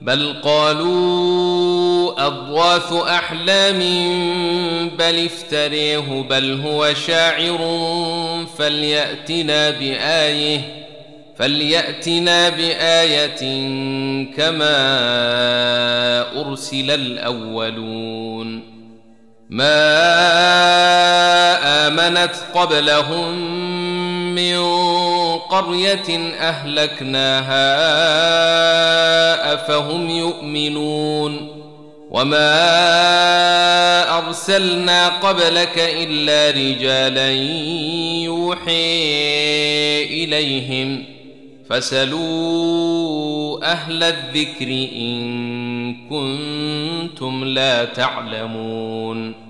بل قالوا اضواث أحلام بل افتريه بل هو شاعر فليأتنا بآية فليأتنا بآية كما أرسل الأولون ما آمنت قبلهم من قرية أهلكناها أفهم يؤمنون وما أرسلنا قبلك إلا رجالا يوحي إليهم فسلوا أهل الذكر إن كنتم لا تعلمون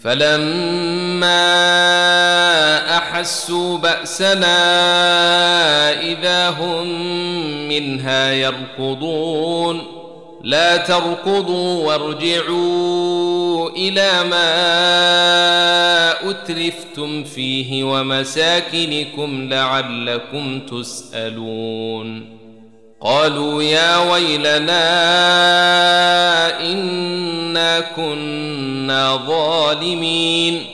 فلما أحسوا بأسنا إذا هم منها يركضون. لا تركضوا وارجعوا إلى ما أترفتم فيه ومساكنكم لعلكم تسألون. قالوا يا ويلنا إنا كنا ظالمين.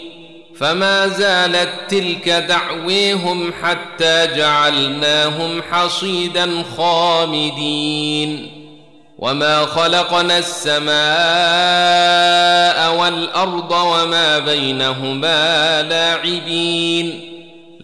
فما زالت تلك دعويهم حتى جعلناهم حصيدا خامدين. وما خلقنا السماء والأرض وما بينهما لاعبين.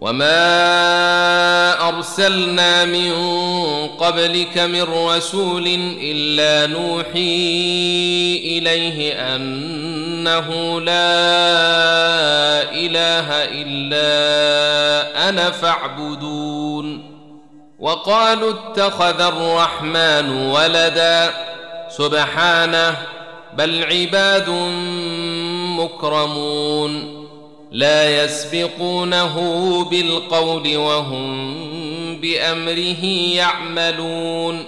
وما ارسلنا من قبلك من رسول الا نوحي اليه انه لا اله الا أنا فاعبدون وقالوا اتخذ الرحمن ولدا سبحانه بل عباد مكرمون لا يسبقونه بالقول وهم بأمره يعملون.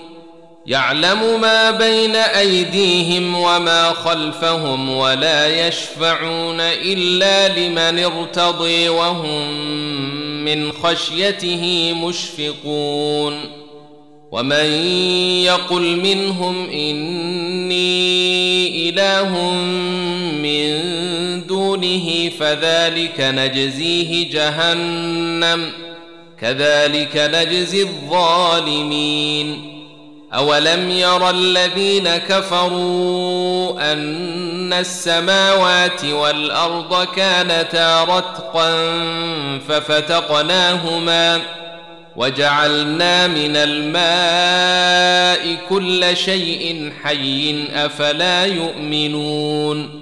يعلم ما بين أيديهم وما خلفهم ولا يشفعون إلا لمن ارتضي وهم من خشيته مشفقون. ومن يقل منهم إني إله من دونه فذلك نجزيه جهنم كذلك نجزي الظالمين. أولم ير الذين كفروا أن السماوات والأرض كانتا رتقا ففتقناهما وجعلنا من الماء كل شيء حي أفلا يؤمنون.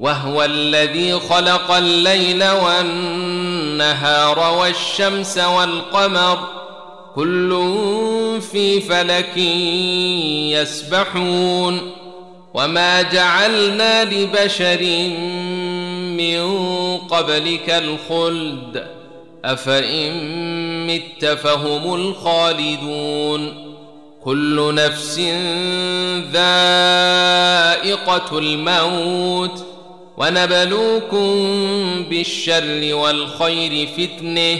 وهو الذي خلق الليل والنهار والشمس والقمر كل في فلك يسبحون وما جعلنا لبشر من قبلك الخلد أفإن مت فهم الخالدون كل نفس ذائقة الموت ونبلوكم بالشر والخير فتنه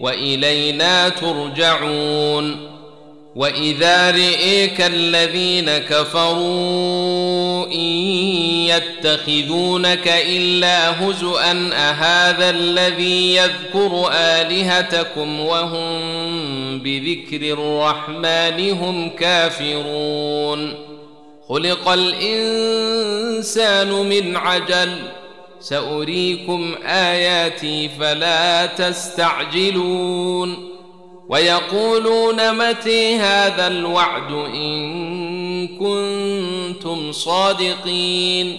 وإلينا ترجعون وإذا رئيك الذين كفروا إن يتخذونك إلا هزءا أهذا الذي يذكر آلهتكم وهم بذكر الرحمن هم كافرون خلق الإنسان من عجل. سأريكم آياتي فلا تستعجلون. ويقولون متى هذا الوعد إن كنتم صادقين.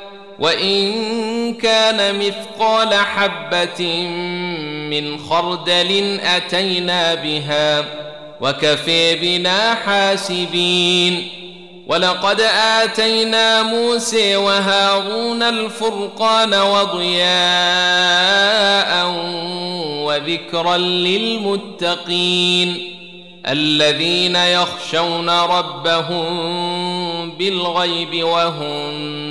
وإن كان مثقال حبة من خردل أتينا بها وكفي بنا حاسبين. ولقد آتينا موسى وهارون الفرقان وضياء وذكرا للمتقين الذين يخشون ربهم بالغيب وهم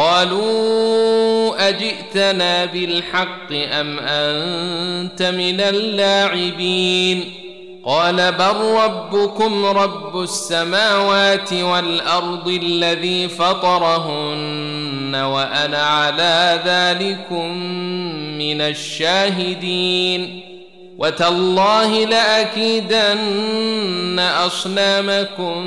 قالوا أجئتنا بالحق أم أنت من اللاعبين قال بل ربكم رب السماوات والأرض الذي فطرهن وأنا على ذلكم من الشاهدين وتالله لأكيدن أصنامكم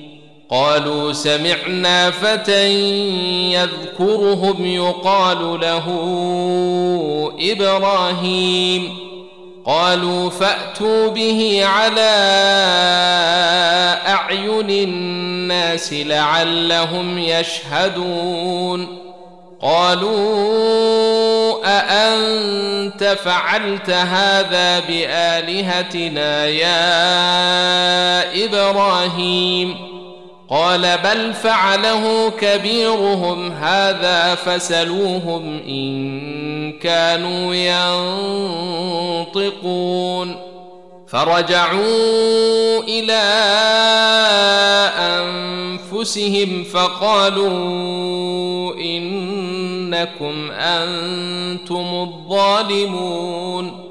قالوا سمعنا فتى يذكرهم يقال له إبراهيم. قالوا فأتوا به على أعين الناس لعلهم يشهدون. قالوا أأنت فعلت هذا بآلهتنا يا إبراهيم؟ قال بل فعله كبيرهم هذا فسلوهم إن كانوا ينطقون. فرجعوا إلى أنفسهم فقالوا إنكم أنتم الظالمون.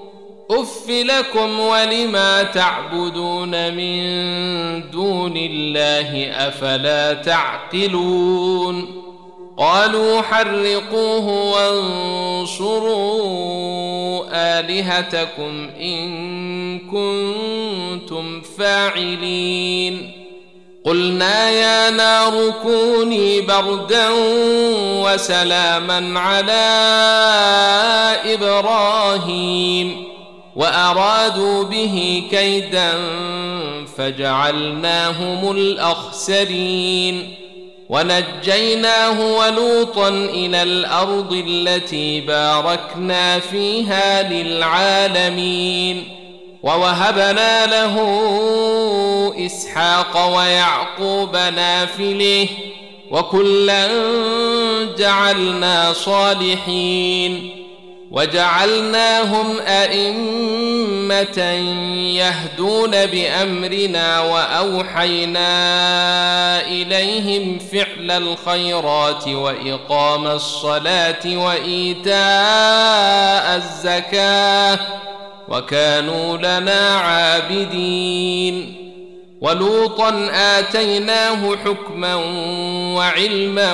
اف لكم ولما تعبدون من دون الله افلا تعقلون قالوا حرقوه وانصروا الهتكم ان كنتم فاعلين قلنا يا نار كوني بردا وسلاما على إبراهيم وأرادوا به كيدا فجعلناهم الأخسرين ونجيناه ولوطا إلى الأرض التي باركنا فيها للعالمين ووهبنا له إسحاق ويعقوب نافله وكلا جعلنا صالحين وجعلناهم أئمة يهدون بأمرنا وأوحينا إليهم فعل الخيرات وإقام الصلاة وإيتاء الزكاة وكانوا لنا عابدين ولوطا آتيناه حكما وعلما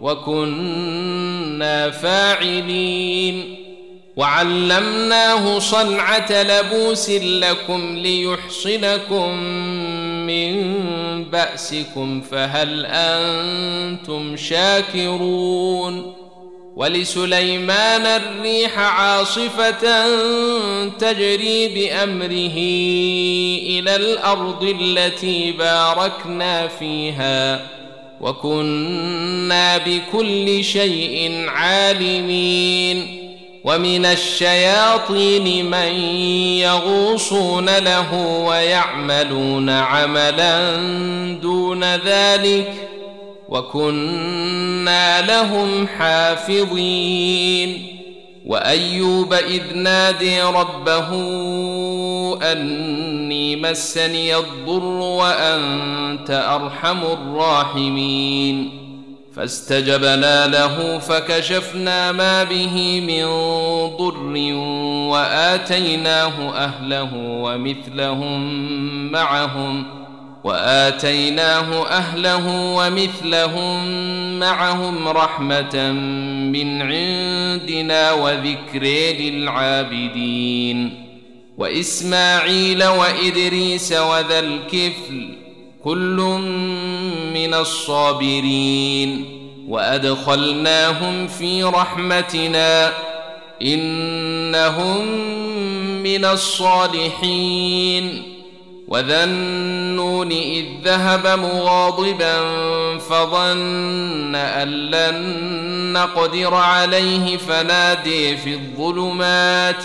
وكنا فاعلين. وعلمناه صنعة لبوس لكم ليحصنكم من بأسكم فهل أنتم شاكرون؟ ولسليمان الريح عاصفة تجري بأمره إلى الأرض التي باركنا فيها. وكنا بكل شيء عالمين ومن الشياطين من يغوصون له ويعملون عملا دون ذلك وكنا لهم حافظين وأيوب إذ نادي ربه أني مسني الضر وأنت أرحم الراحمين. فاستجبنا له فكشفنا ما به من ضر وآتيناه أهله ومثلهم معهم وآتيناه أهله ومثلهم معهم رحمة من عندنا وذكر للعابدين. وإسماعيل وإدريس وذا الكفل كل من الصابرين وأدخلناهم في رحمتنا إنهم من الصالحين وذا النون إذ ذهب مغاضبا فظن أن لن نقدر عليه فنادي في الظلمات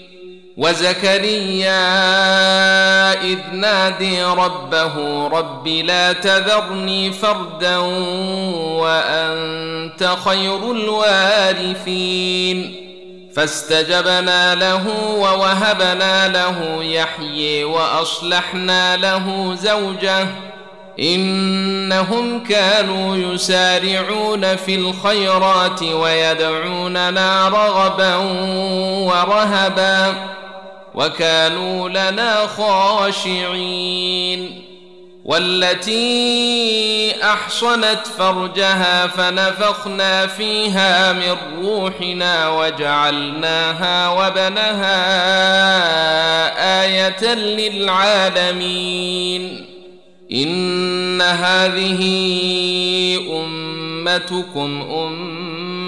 وزكريا إذ نادي ربه رب لا تذرني فردا وأنت خير الوارثين. فاستجبنا له ووهبنا له يحيي وأصلحنا له زوجه. إنهم كانوا يسارعون في الخيرات ويدعوننا رغبا ورهبا. وكانوا لنا خاشعين والتي أحصنت فرجها فنفخنا فيها من روحنا وجعلناها وبنها آية للعالمين. إن هذه أمتكم أمة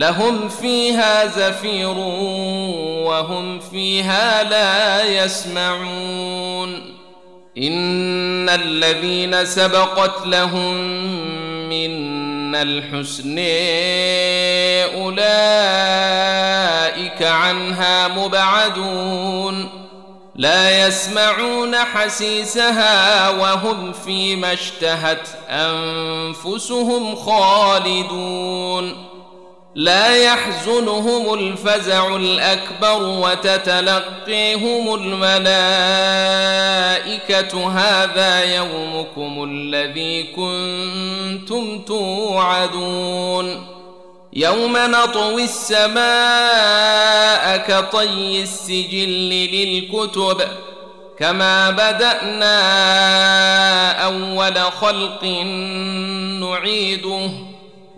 لهم فيها زفير وهم فيها لا يسمعون. إن الذين سبقت لهم من الحسن أولئك عنها مبعدون. لا يسمعون حسيسها وهم فيما اشتهت أنفسهم خالدون. لا يحزنهم الفزع الأكبر وتتلقيهم الملائكة هذا يومكم الذي كنتم توعدون يوم نطوي السماء كطي السجل للكتب كما بدأنا أول خلق نعيده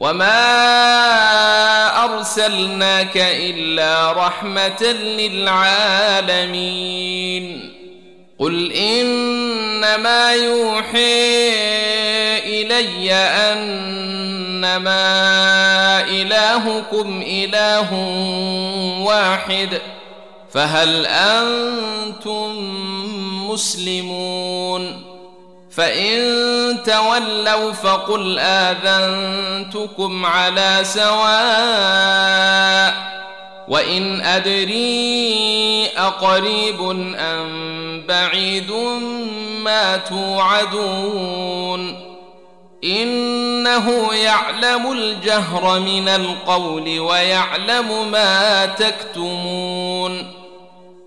وما ارسلناك الا رحمه للعالمين قل انما يوحي الي انما الهكم اله واحد فهل أنتم مسلمون فإن تولوا فقل آذنتكم على سواء وإن أدري أقريب أم بعيد ما توعدون إنه يعلم الجهر من القول ويعلم ما تكتمون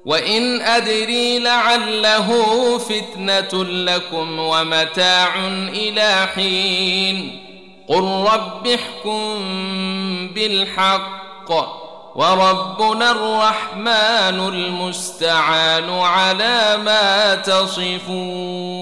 وان ادري لعله فتنه لكم ومتاع إلى حين قل رب احكم بالحق وربنا الرحمن المستعان على ما تصفون